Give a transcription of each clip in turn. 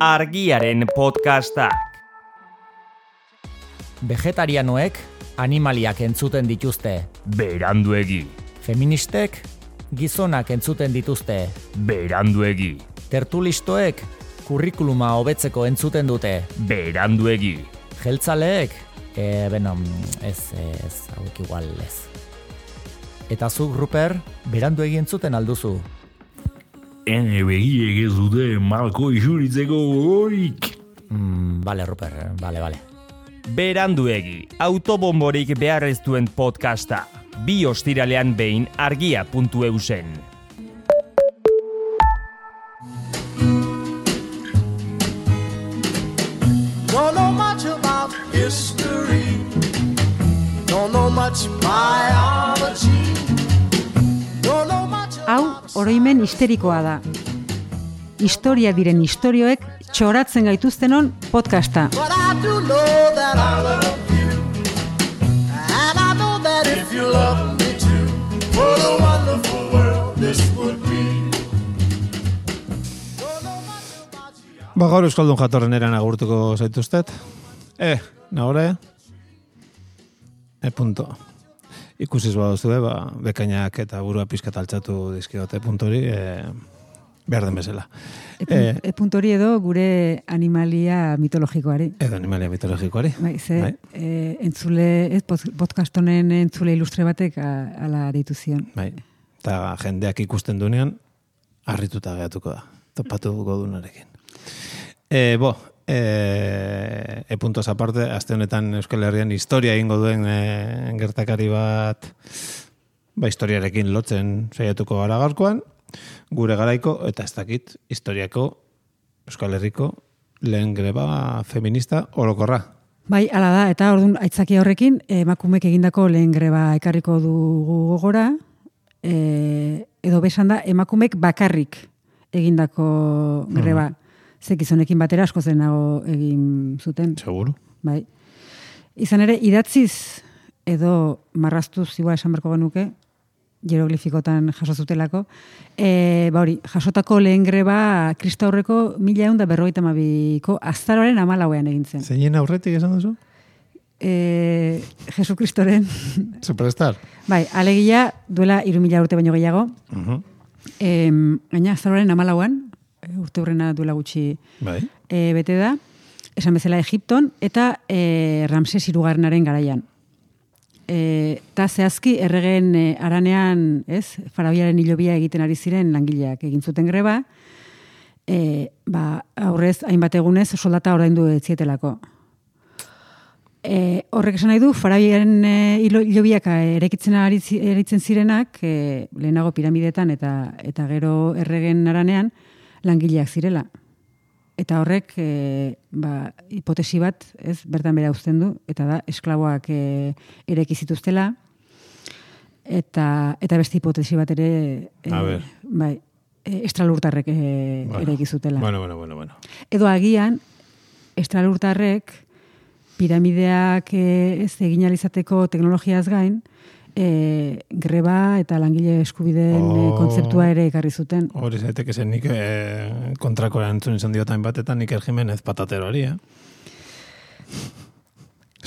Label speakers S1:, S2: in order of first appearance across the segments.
S1: argiaren podcastak.
S2: Vegetarianoek animaliak entzuten dituzte.
S1: Beranduegi,
S2: Feministek gizonak entzuten dituzte.
S1: beranduegi,
S2: Tertulistoek kurrikuluma hobetzeko entzuten dute.
S1: beranduegi.
S2: Jeltzaleek, e, beno, ez, ez, hauek igual ez. Eta zuk, Ruper, berandu egin zuten alduzu.
S3: Ene begiek ez dute malko isuritzeko gogorik.
S2: Mm, bale, Ruper, bale, bale.
S1: Beranduegi, autobomborik behar ez duen podcasta. Bi ostiralean behin argia.eusen.
S4: Don't know much about history.
S5: Oroimen histerikoa da. Historia diren istorioek txoratzen gaituztenon podcasta.
S6: Ba, gaur Euskaldun jatorren eran agurtuko zaituztet. E, nahore. E punto. Ikusiz baduzue, ba, bekainak eta burua pizkat altxatu dizkiote puntori, e, behar den bezala.
S5: E, e puntu hori edo gure animalia mitologikoari.
S6: Edo animalia mitologikoari.
S5: Bai, ze,
S6: Bai.
S5: e, entzule, ez, pod- podcast honen entzule ilustre batek a, ala deitu zion.
S6: Bai. Eta jendeak ikusten dunean, harrituta gehatuko da. Topatuko dunarekin. E, bo, e, e puntos aparte, aste honetan Euskal Herrian historia egingo duen e, gertakari bat ba, historiarekin lotzen saiatuko gara gaurkoan, gure garaiko, eta ez dakit, historiako Euskal Herriko lehen greba feminista orokorra.
S5: Bai, ala da, eta orduan aitzaki horrekin emakumek egindako lehen greba ekarriko dugu gogora, e, edo besan da emakumek bakarrik egindako greba. Ze gizonekin batera asko zenago egin zuten.
S6: Seguru.
S5: Bai. Izan ere, idatziz edo marraztuz igual esan berko genuke, hieroglifikotan jaso zutelako, e, ba hori, jasotako lehen greba krista horreko mila egun da berrogeita mabiko azaroaren amalauean egin zen.
S6: Zeinen aurretik esan duzu?
S5: E, Jesu Kristoren,
S6: Superstar.
S5: bai, alegia duela iru mila urte baino gehiago,
S6: Uh
S5: e, gaina azaroaren amalauan, urte hurrena duela gutxi
S6: Bai.
S5: e, bete da, esan bezala Egipton, eta e, Ramses irugarrenaren garaian. E, ta zehazki erregen e, aranean, ez, farabiaren hilobia egiten ari ziren langileak egin zuten greba, e, ba, aurrez hainbat egunez soldata ordaindu etzietelako. E, horrek esan nahi du, farabiaren e, hilo- hilobiak erekitzen ari zi- eritzen zirenak, e, lehenago piramidetan eta eta gero erregen aranean, langileak zirela. Eta horrek, e, ba, hipotesi bat, ez, bertan bera uzten du, eta da, esklaboak e, ereki zituztela, eta, eta beste hipotesi bat ere, e, bai, estralurtarrek e,
S6: Bueno.
S5: ereki zutela.
S6: Bueno, bueno, bueno, bueno.
S5: Edo agian, estralurtarrek piramideak e, ez egin alizateko teknologiaz gain, e, greba eta langile eskubideen e,
S6: Oh.
S5: kontzeptua ere ekarri zuten.
S6: Hori zaiteke zen nik eh, kontrako erantzun izan diotain batetan nik Jimenez patateroari, eh?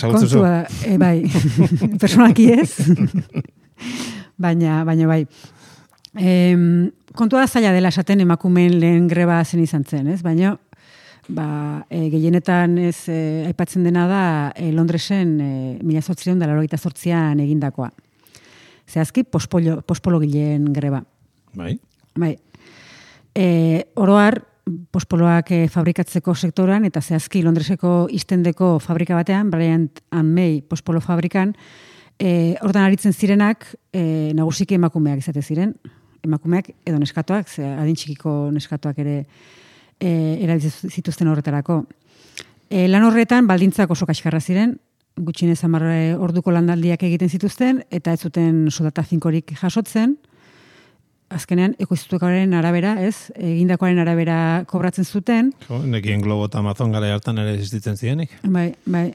S5: Kontua, e, bai, personalki ez, baina, baina bai. Em, kontua zaila dela esaten emakumeen lehen greba zen izan zen, ez? Baina, ba, e, gehienetan ez e, aipatzen dena da e, Londresen e, mila zortzireun da laurogeita zortzian egindakoa. Zehazki, pospolo, pospolo gileen greba.
S6: Bai.
S5: Bai. E, oroar, pospoloak e, fabrikatzeko sektoran, eta zehazki Londreseko istendeko fabrika batean, Bryant and May pospolo fabrikan, e, hortan aritzen zirenak, e, nagusiki emakumeak izate ziren, emakumeak edo neskatoak, ze adin txikiko neskatoak ere e, erabiltzen zituzten horretarako. E, lan horretan baldintzak oso kaskarra ziren, gutxinez hamar e, orduko landaldiak egiten zituzten, eta ez zuten soldata finkorik jasotzen, azkenean ekoiztukoaren arabera, ez, egindakoaren arabera kobratzen zuten,
S6: Jo, nekien globo eta Amazon gara hartan ere existitzen zirenik.
S5: bai, bai.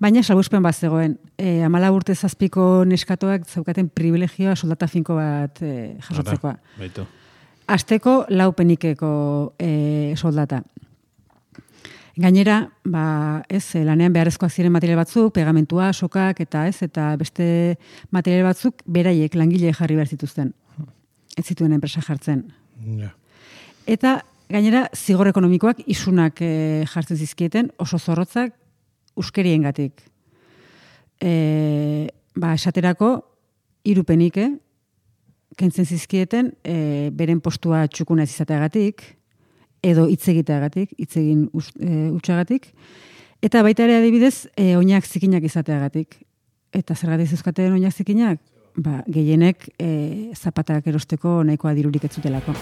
S5: Baina salbuspen bat zegoen. E, amala urte zazpiko neskatoak zaukaten privilegioa soldata finko bat e, jasotzekoa.
S6: Baitu.
S5: Asteko lau penikeko e, soldata. Gainera, ba, ez, eh, lanean beharrezkoak ziren material batzuk, pegamentua, sokak eta ez, eta beste material batzuk beraiek langile jarri behar zituzten. Ez zituen enpresa jartzen.
S6: Ja.
S5: Eta gainera zigor ekonomikoak isunak e, jartzen zizkieten oso zorrotzak uskeriengatik. E, ba, esaterako irupenik, eh? kentzen zizkieten e, beren postua txukuna ez izateagatik, edo hitz egiteagatik, hitz egin e, utxagatik, eta baita ere adibidez, e, oinak zikinak izateagatik. Eta zergatik zeuzkaten oinak zikinak? Ba, gehienek e, zapatak erosteko nahikoa dirurik ez zutelako.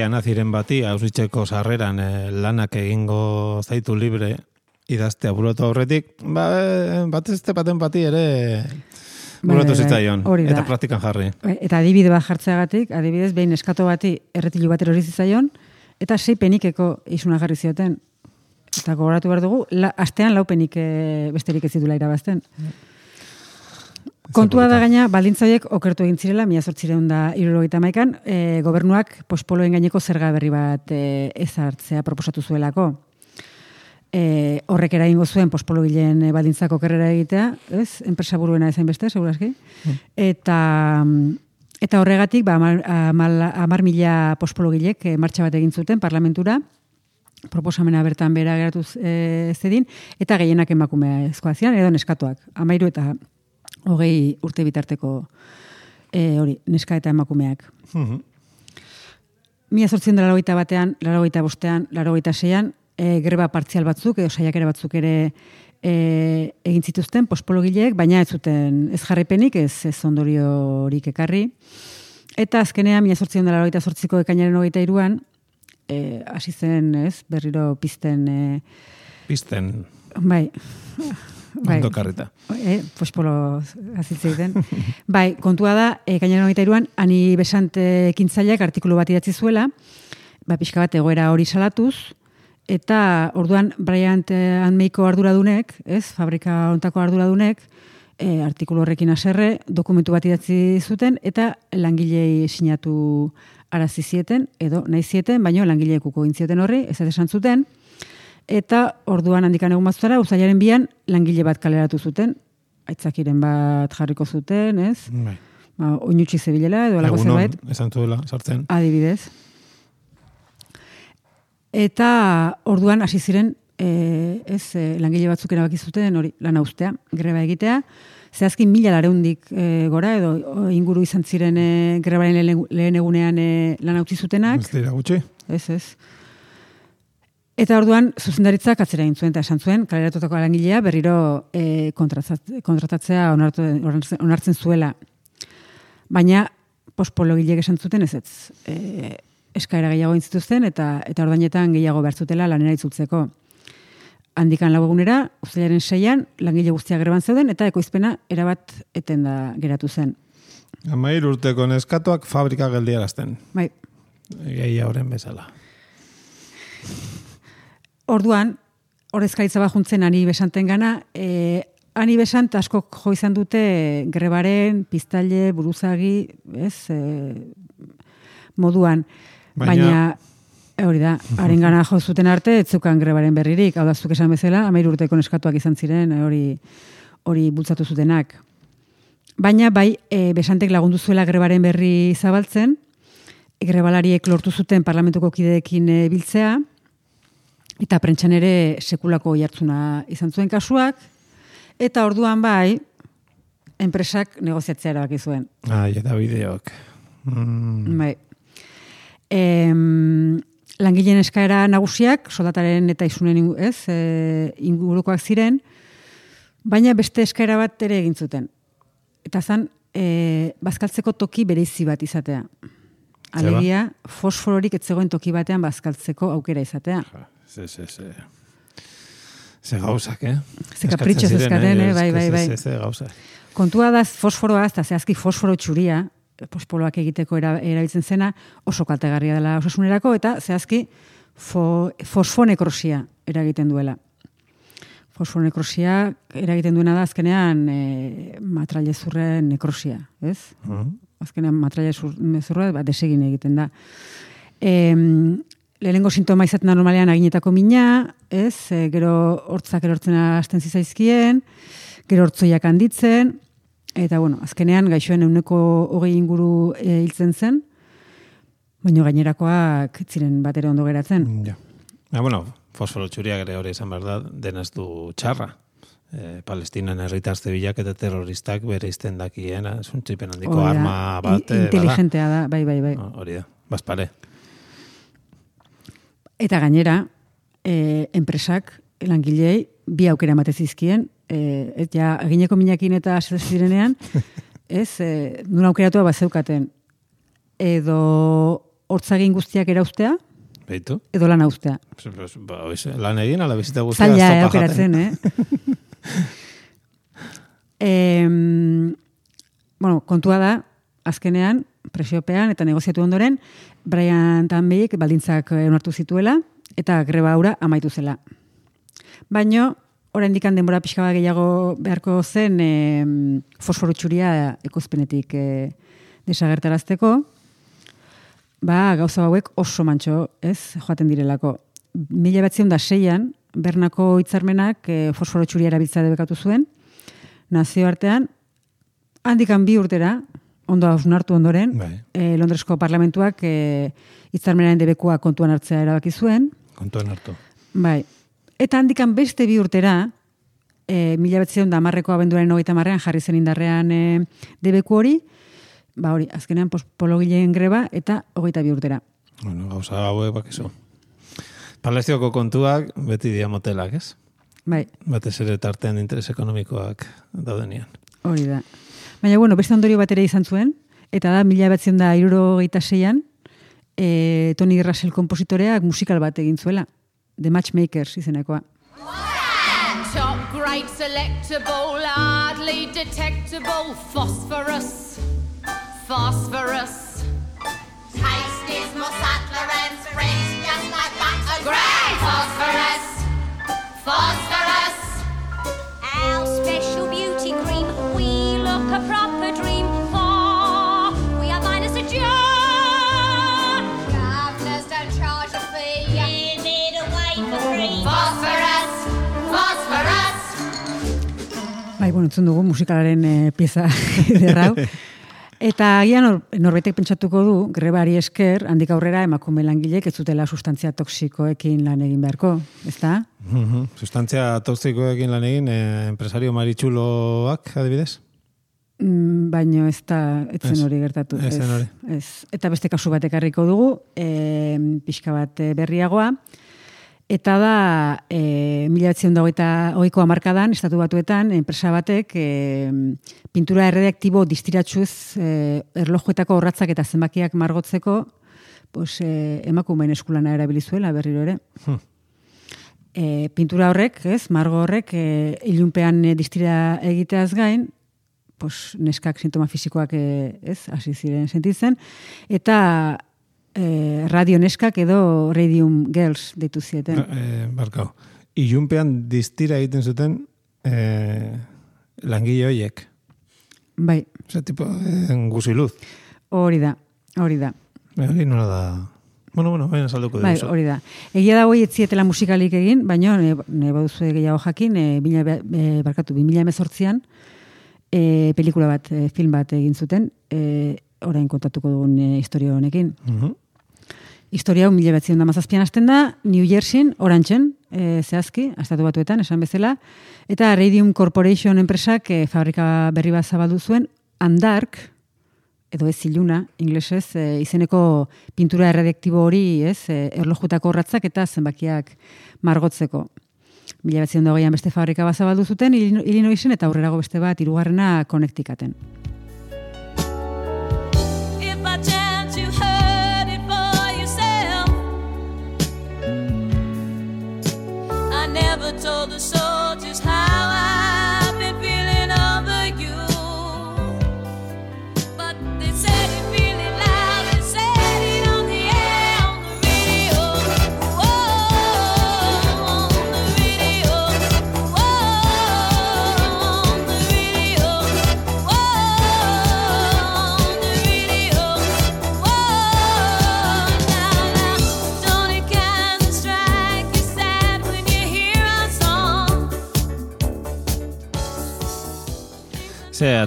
S6: Alegia naziren bati, hausitzeko sarreran eh, lanak egingo zaitu libre idaztea burutu aurretik, ba, eh, batez este baten bati ere
S5: Bai,
S6: burutu
S5: bai, bai,
S6: zitzaion. Eta praktikan jarri.
S5: Eta adibide bat jartzeagatik, adibidez, behin eskato bati erretilu bat erori zitzaion, eta sei penikeko isuna jarri zioten. Eta gogoratu behar dugu, la, astean lau penik eh, besterik ez zitula irabazten. Kontua da gaina, baldintzaiek okertu egin zirela, mila zortzireun da irurogeita maikan, e, gobernuak pospoloen gaineko zerga berri bat e, ezartzea proposatu zuelako. E, horrek eragingo zuen pospolo gileen e, baldintzako okerrera egitea, ez? Enpresa buruena ezain beste, segurazki. Eta, eta horregatik, ba, amar, amar, amar mila pospolo gilek e, martxa bat egin zuten parlamentura, proposamena bertan bera geratu e, zedin, eta gehienak emakumea ezkoa zian, edo neskatuak, amairu eta hogei urte bitarteko e, hori, neska eta emakumeak.
S6: Mhm.
S5: Mila zortzen da larogeita batean, larogeita bostean, larogeita seian, e, greba partzial batzuk, edo saiakera batzuk ere e, egin zituzten, pospologileek, baina ez zuten ez jarripenik, ez, ez ondoriorik ekarri. Eta azkenean, mila zortzen da larogeita zortziko ekainaren hogeita iruan, e, hasi zen, ez, berriro pizten, e,
S6: Pisten,
S5: bai, bai,
S6: ondo karrita.
S5: Eh, pospolo azitzeiten. bai, kontua da, e, gainera hogeita iruan, ani besante kintzaileak artikulu bat idatzi zuela, ba, pixka bat egoera hori salatuz, eta orduan Bryant Anmeiko arduradunek, ez, fabrika ontako arduradunek, e, artikulu horrekin aserre, dokumentu bat idatzi zuten, eta langilei sinatu arazi zieten, edo nahi zieten, baino langileek uko egin zioten horri, ez esan zuten, eta orduan handikan egun batzutara, uzailaren bian langile bat kaleratu zuten, aitzakiren bat jarriko zuten, ez?
S6: Bai.
S5: Ba, oinutxi zebilela, edo alako zerbait,
S6: esan zuela, sartzen.
S5: adibidez. Eta orduan hasi ziren e, ez e, langile batzuk erabaki zuten hori lana ustea, greba egitea. Zehazki mila lareundik e, gora edo inguru izan ziren e, grebaren lehen, lehen egunean e, lana utzi zutenak.
S6: Ez dira gutxi.
S5: Ez, ez. Eta orduan zuzendaritzak atzera egin zuen eta esan zuen kaleratutako langilea berriro e, kontratatzea onartu, onartzen, zuela. Baina pospologilek esan zuten ez ez. E, eskaera gehiago egin zituzten eta eta ordainetan gehiago behar zutela lanera itzultzeko. Handikan lau egunera, uztailaren seian, langile guztiak greban zeuden eta ekoizpena erabat eten da geratu zen.
S6: Amair urteko neskatuak fabrika geldiarazten.
S5: Bai,
S6: Gehi horren bezala.
S5: Orduan, ordezkaritza bat juntzen ani besanten gana, e, ani besant asko jo izan dute grebaren, piztaile, buruzagi, ez, e, moduan.
S6: Baina-
S5: Baina, e, hori da, haren gana jo zuten arte, ez zukan grebaren berririk, hau da zuk esan bezala, amair urteko neskatuak izan ziren, hori hori bultzatu zutenak. Baina bai, e, besantek lagundu zuela grebaren berri zabaltzen, grebalariek lortu zuten parlamentuko kideekin e, biltzea, eta prentxan ere sekulako jartzuna izan zuen kasuak, eta orduan bai, enpresak negoziatzea erabaki zuen.
S6: Ai, eta bideok. Mm,
S5: Bai. Em, langileen eskaera nagusiak, soldataren eta isunen ez, e, ingurukoak ziren, baina beste eskaera bat ere egin zuten. eta zan, e, bazkaltzeko toki bereizi bat izatea. Alegia, fosfororik ez zegoen toki batean bazkaltzeko aukera izatea.
S6: Ze, ze, ze. Ze gauzak, eh?
S5: Ze
S6: Eskatzen ziren,
S5: eskaten, eh? Bai, bai,
S6: Ze,
S5: bai.
S6: Ze, ze gauzak.
S5: Kontua da fosforoa, eta zehazki fosforo txuria, pospoloak egiteko era, erabiltzen zena, oso kaltegarria dela osasunerako, eta zehazki fo, fosfonekrosia eragiten duela. Fosfonekrosia eragiten duena da azkenean e, matrailezurren nekrosia, ez?
S6: Mhm.
S5: Azkenean matrailezurra ba, desegin egiten da. E, lehenengo sintoma izaten da normalean aginetako mina, ez? E, gero hortzak erortzen hasten zizaizkien, gero hortzoiak handitzen, eta bueno, azkenean gaixoen euneko hogei inguru e, hiltzen zen, baina gainerakoak ziren bat ere ondo geratzen.
S6: Ja. Ja, bueno, fosforo txuriak ere hori izan behar da, denez du txarra. E, Palestinan herritazte bilak eta terroristak bere izten dakien, zuntzipen handiko arma bat.
S5: i-
S6: eh,
S5: Inteligentea da, bai, bai, bai.
S6: bada. Hori da, bazpare.
S5: Eta gainera, e, enpresak, langilei, bi aukera emate zizkien, e, ja, egineko minakin eta zirenean, ez, e, nun aukeratua bat zeukaten, edo hortzagin guztiak erauztea,
S6: Beitu?
S5: edo lan austea.
S6: Pues, Ba, lan egin, ala bizita guztia
S5: Zaila, eh,
S6: zopa
S5: aukeratzen, eh? em, bueno, kontua da, azkenean, presiopean eta negoziatu ondoren, Brian Tanbeik baldintzak eh, onartu zituela, eta greba aura amaitu zela. Baino, oraindik denbora pixka bat gehiago beharko zen e, fosforo txuria ekoizpenetik e, desagertarazteko, ba, gauza hauek oso mantxo, ez, joaten direlako. Mila batzion da seian, Bernako hitzarmenak e, fosforo txuria erabiltza debekatu zuen, nazioartean, handikan bi urtera, ondo hausnartu ondoren,
S6: Bai.
S5: e, Londresko parlamentuak e, hitzarmenaren debekua kontuan hartzea erabaki zuen,
S6: Kontuan hartu.
S5: Bai. Eta handikan beste bi urtera, e, mila betzion da marreko abenduaren hogeita marrean jarri zen indarrean e, debeku hori, ba hori, azkenean pospologileen greba eta hogeita bi urtera.
S6: Bueno, gauza hauek bakizu. Palestioko kontuak beti dia motelak, ez?
S5: Bai,
S6: Batez ere tartean interes ekonomikoak daudenian.
S5: hori da. Baina, bueno, beste ondorio bat ere izan zuen, eta da mila betzion da iruro geita seian, e, Tony Russell kompositoreak musikal bat egin zuela, The Matchmakers izenekoa.
S7: Top grade selectable, hardly detectable phosphorus. Phosphorus.
S8: Taste is more subtler and spreads
S5: bueno, entzun dugu musikalaren e, pieza derrau. Eta agian nor, norbaitek pentsatuko du, grebari esker, handik aurrera emakume langilek ez zutela sustantzia toksikoekin lan egin beharko, ezta?
S6: Mhm. Sustantzia toxikoekin lan egin, eh, empresario maritxuloak, adibidez?
S5: Mm, baino ez da, ez zen
S6: Ez.
S5: hori gertatu.
S6: Ez hori.
S5: Ez. Eta beste kasu bat ekarriko dugu, e, pixka bat eh, berriagoa, eta da, e, mila batzion da hogeiko amarkadan, estatu batuetan, enpresa batek, e, pintura erredaktibo distiratxuz e, erlojuetako horratzak eta zenbakiak margotzeko, pues, e, emakumeen eskulana erabilizuela berriro ere. E, pintura horrek, ez, margo horrek, e, ilunpean e, distira egiteaz gain, pues, neskak sintoma fisikoak e, ez, hasi ziren sentitzen, eta e, radio neskak edo radium girls deitu zieten.
S6: Eh, barkau. Ilunpean distira egiten zuten eh, langile horiek.
S5: Bai,
S6: Ose, tipo, eh, guziluz.
S5: hori da, hori da.
S6: Eh, Hori nola da... Bueno, bueno, baina salduko
S5: Bai,
S6: dugu.
S5: hori da. Egia da hoi etzietela musikalik egin, baina ne, ne baduzu gehiago jakin, e, bila, e, barkatu, 2000 emezortzian, e, pelikula bat, e, film bat egin zuten, e, orain kontatuko dugun e, historia honekin.
S6: Mhm.
S5: Historia hau mila batzion da mazazpian hasten da, New Jerseyn, orantzen, e, zehazki, astatu batuetan, esan bezala, eta Radium Corporation enpresak e, fabrika berri bat zabaldu zuen, Andark, edo ez iluna, inglesez, e, izeneko pintura erredektibo hori, ez, e, erlojutako horratzak eta zenbakiak margotzeko. Mila batzion dageian beste fabrika bat zabaldu zuten, Illino- Illinoisen eta aurrerago beste bat, irugarrena Connecticuten.
S9: Never told the soldiers how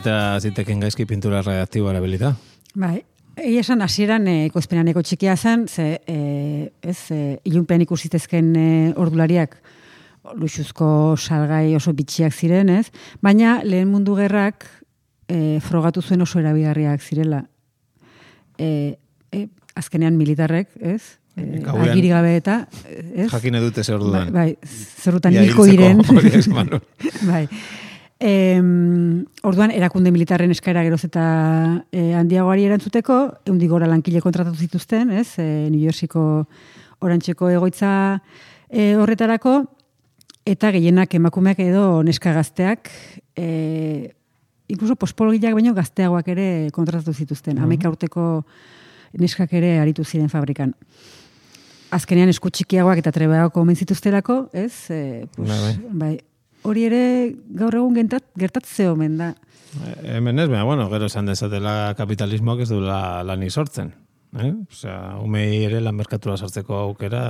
S6: Eta ziteken gaizki pintura reaktibo erabilita.
S5: Bai, egia esan hasieran e, ekoizpenaneko txikia zen, ze e, ez e, ilunpean ikusitezken e, ordulariak luxuzko salgai oso bitxiak ziren, ez? Baina lehen mundu gerrak e, frogatu zuen oso erabigarriak zirela. E, e, azkenean militarrek, ez? E, agiri gabe eta, ez?
S6: Jakin edute zer
S5: Bai,
S6: orduan.
S5: bai, zerrutan
S6: Ia
S5: hilko diren. bai. Em, orduan, erakunde militarren eskaera geroz eta e, handiagoari erantzuteko, eundi gora lankile kontratatu zituzten, ez? E, New Yorkiko orantxeko egoitza e, horretarako, eta gehienak emakumeak edo neska gazteak, e, inkluso pospologiak baino gazteagoak ere kontratatu zituzten. Hamaika urteko neskak ere aritu ziren fabrikan. Azkenean esku txikiagoak eta trebeago omen zituztelako, ez? E, pues,
S6: Bai, bai.
S5: bai. Hori ere gaur egun gentat, gertatze omen da.
S6: Eh, Hemen ez, baina, bueno, gero esan dezatela kapitalismoak ez duela lani sortzen. Eh? Osea, umei ere lan merkatura sartzeko aukera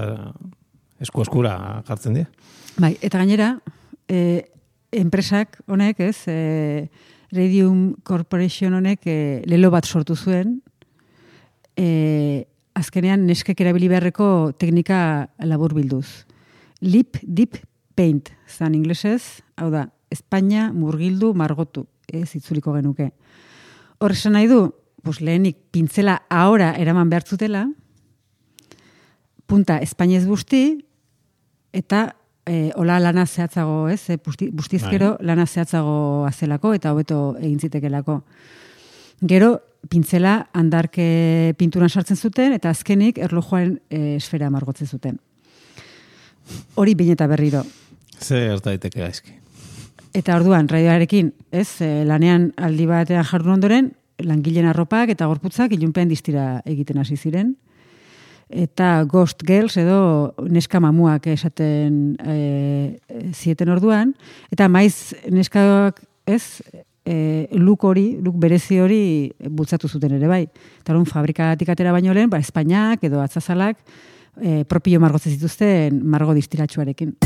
S6: esku eskura jartzen dira.
S5: Bai, eta gainera, e, enpresak honek, ez, e, Radium Corporation honek e, lelo bat sortu zuen, e, azkenean neskek erabili beharreko teknika labur bilduz. Lip Deep Paint, zan inglesez, hau da, Espainia murgildu margotu, ez itzuliko genuke. Hor esan nahi du, pues lehenik pintzela ahora eraman behar zutela, punta Espainiez busti, eta e, hola lana zehatzago, ez? E, busti, bustizkero lana zehatzago azelako eta hobeto egin zitekelako. Gero, pintzela handarke pinturan sartzen zuten, eta azkenik erlojuaren e, esfera margotzen zuten. Hori bine eta berriro.
S6: Ze gerta daiteke gaizki.
S5: Eta orduan, radioarekin, ez, e, lanean aldi batean jardun ondoren, langileen arropak eta gorputzak ilunpean distira egiten hasi ziren. Eta Ghost Girls edo neska mamuak esaten e, zieten orduan. Eta maiz neskak, ez, e, luk hori, luk berezi hori bultzatu zuten ere bai. Eta orduan fabrikatik atera baino lehen, ba, Espainiak edo atzazalak e, propio margotzen zituzten margo distiratsuarekin.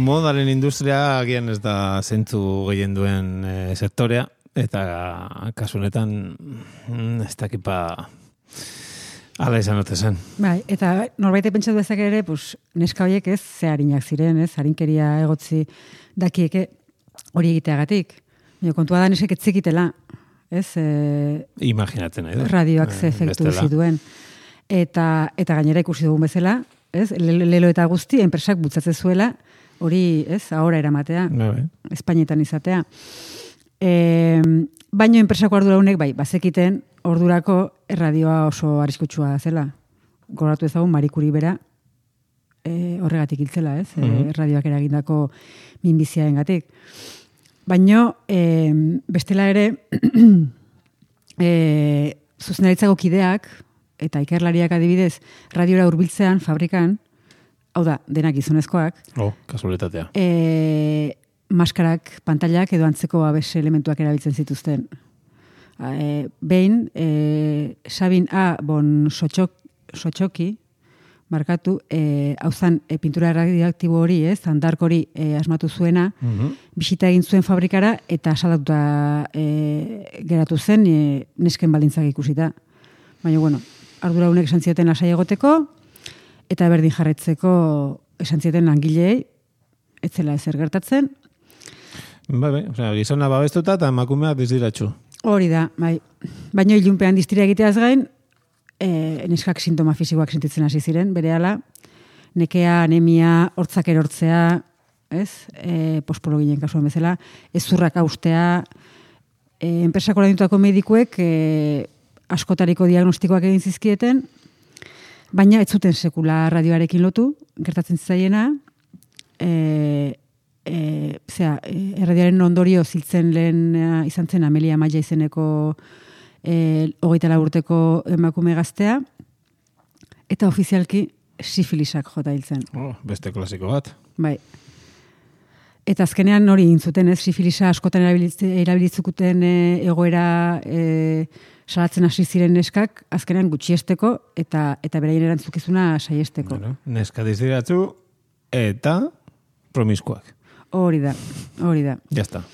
S6: Modaren industria agian ez da zentzu gehien duen e, sektorea, eta kasu honetan mm, ez dakipa ala izan ote zen.
S5: Bai, eta norbait pentsatu dezake ere, pues, neska horiek ez ze harinak ziren, ez, harinkeria egotzi dakieke hori egiteagatik. Baina kontua da nesek etzikitela, ez, e,
S6: Imaginatzen nahi dut.
S5: radioak
S6: Eh,
S5: ze efektu
S6: bestela.
S5: zituen. Eta, eta gainera ikusi dugun bezala, ez, lelo eta guzti, enpresak bultzatzen zuela, hori, ez, ahora eramatea.
S6: Bai, bai.
S5: Espainietan izatea. E, baino enpresako arduradunek, bai, bazekiten ordurako erradioa oso arriskutsua zela. Goratu ezagun marikuri bera e, horregatik hiltzela, ez? Mm
S6: Mhm.
S5: radioak eragindako minbiziaren gatik. Baino, e, bestela ere, e, zuzendaritzako kideak, eta ikerlariak adibidez, radiora hurbiltzean fabrikan, hau da, denak gizonezkoak,
S6: Oh, kasualitatea.
S5: e, maskarak, pantailak edo antzeko abes elementuak erabiltzen zituzten. E, behin, e, Sabin A. Bon Sotxok, Sotxoki, markatu, e, hau zan, e, pintura radioaktibo hori, ez, handark hori e, asmatu zuena, bisita egin zuen fabrikara eta salatuta e, geratu zen e, nesken baldintzak ikusita. Baina, bueno, ardura honek esan zioten lasai egoteko, eta berdin jarretzeko esan zioten langileei, ez zela ezer gertatzen.
S6: Bai, bai, osea, gizona babestuta eta emakumeak diziratxu.
S5: Hori da, bai. Baina ilunpean distira egiteaz gain, e, neskak sintoma fisikoak sentitzen hasi ziren, berehala, nekea, anemia, hortzak erortzea, ez? E, pospolo ginen kasuan bezala, ezurrak austea, e, enpresako landutako medikuek e, askotariko diagnostikoak egin zizkieten, baina ez zuten sekula radioarekin lotu, gertatzen zaiena, e, e, zera, e, erradiaren ondorio ziltzen lehen eh, izan zen Amelia Maia izeneko e, hogeita urteko emakume gaztea, eta ofizialki sifilisak jota hil zen.
S6: Oh, beste klasiko bat.
S5: Bai. Eta azkenean hori egin zuten, ez, sifilisa askotan erabilitz- erabilitzukuten e, egoera e, salatzen hasi ziren neskak, azkenean gutxiesteko eta eta beraien erantzukizuna saiesteko.
S6: Bueno, neska diziratxu eta promiskuak.
S5: Hori da, hori da.
S6: Ya está.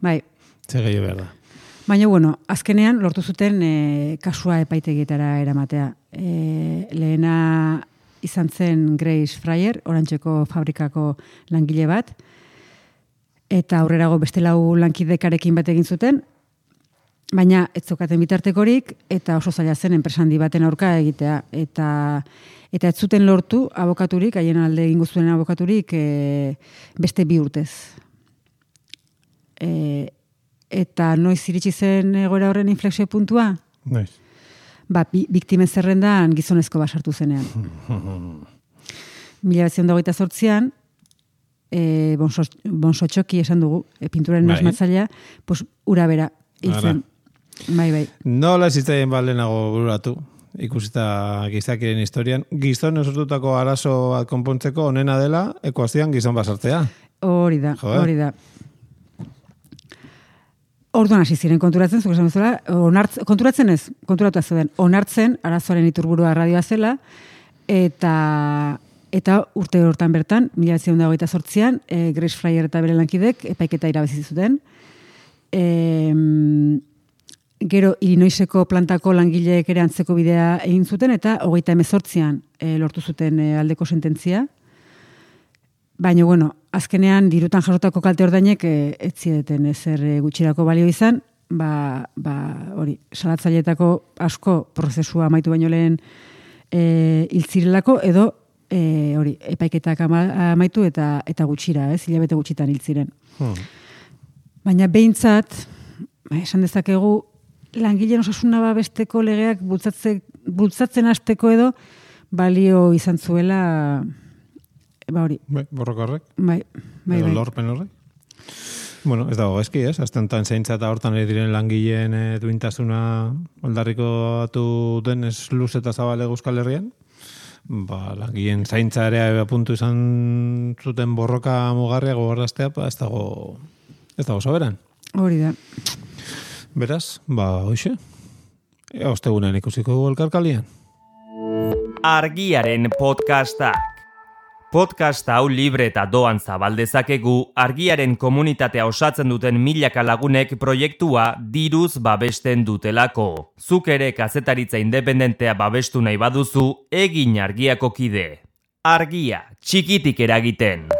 S5: Bai,
S6: Ze gehiago behar da.
S5: Baina, bueno, azkenean lortu zuten e, kasua epaitegietara eramatea. E, lehena izan zen Grace Fryer, orantxeko fabrikako langile bat, eta aurrerago beste lau lankidekarekin bat egin zuten, baina ez zokaten bitartekorik, eta oso zaila zen enpresa handi baten aurka egitea. Eta, eta ez zuten lortu abokaturik, haien alde egingo zuen abokaturik, e, beste bi urtez. E, eta noiz iritsi zen egoera horren inflexio puntua?
S6: Noiz.
S5: Ba, bi, biktimen zerrendan gizonezko basartu zenean. Mila bezion dagoita sortzian, e, bonso, bonsotxoki esan dugu, e, pinturaren
S6: Bai.
S5: asmatzailea, pues, ura bera, zen. Bai, bai.
S6: Nola zitzaien balenago bururatu, ikusita gizakiren historian, gizon sortutako arazo bat konpontzeko onena dela, ekuazioan gizon basartzea.
S5: Hori da,
S6: Joder.
S5: hori da. Orduan hasi ziren konturatzen, zuk esan bezala, onartz, konturatzen ez, konturatu zeuden, onartzen arazoaren iturburua radioa zela, eta eta urte hortan bertan, mila bezion dagoita sortzian, e, Grace Fryer eta bere lankidek epaiketa irabazi zuten. E, gero Illinoiseko plantako langileek ere antzeko bidea egin zuten, eta hogeita emezortzian e, lortu zuten e, aldeko sententzia. Baina, bueno, azkenean dirutan jasotako kalte ordainek e, ez zieten ezer e, gutxirako balio izan, ba, ba hori, salatzaileetako asko prozesua amaitu baino lehen e, hiltzirelako, edo e, hori, epaiketak ama- amaitu eta eta gutxira, ez, hilabete gutxitan hiltziren.
S6: Hmm.
S5: Baina behintzat, ba, esan dezakegu, langileen osasuna babesteko legeak bultzatze, bultzatzen hasteko edo balio izan zuela, ba hori,
S6: Bai, borroka horrek,
S5: bai, bai, bai.
S6: lorpen horrek. Bueno, ez dago gaizki, ez? Aztentan zeintza eta hortan ere diren langileen e, duintasuna aldarriko atu den ez luz eta zabale Euskal Herrian. Ba, langileen zaintza ere apuntu izan zuten borroka mugarria gogoraztea, ba, ez dago, ez dago soberan.
S5: Hori da.
S6: Beraz, ba, hoxe. Ea ostegunen ikusiko elkarkalian.
S1: Argiaren podcastak. Podcast hau libre eta doan zabaldezakegu argiaren komunitatea osatzen duten milaka lagunek proiektua diruz babesten dutelako. Zuk ere kazetaritza independentea babestu nahi baduzu, egin argiako kide. Argia, txikitik eragiten.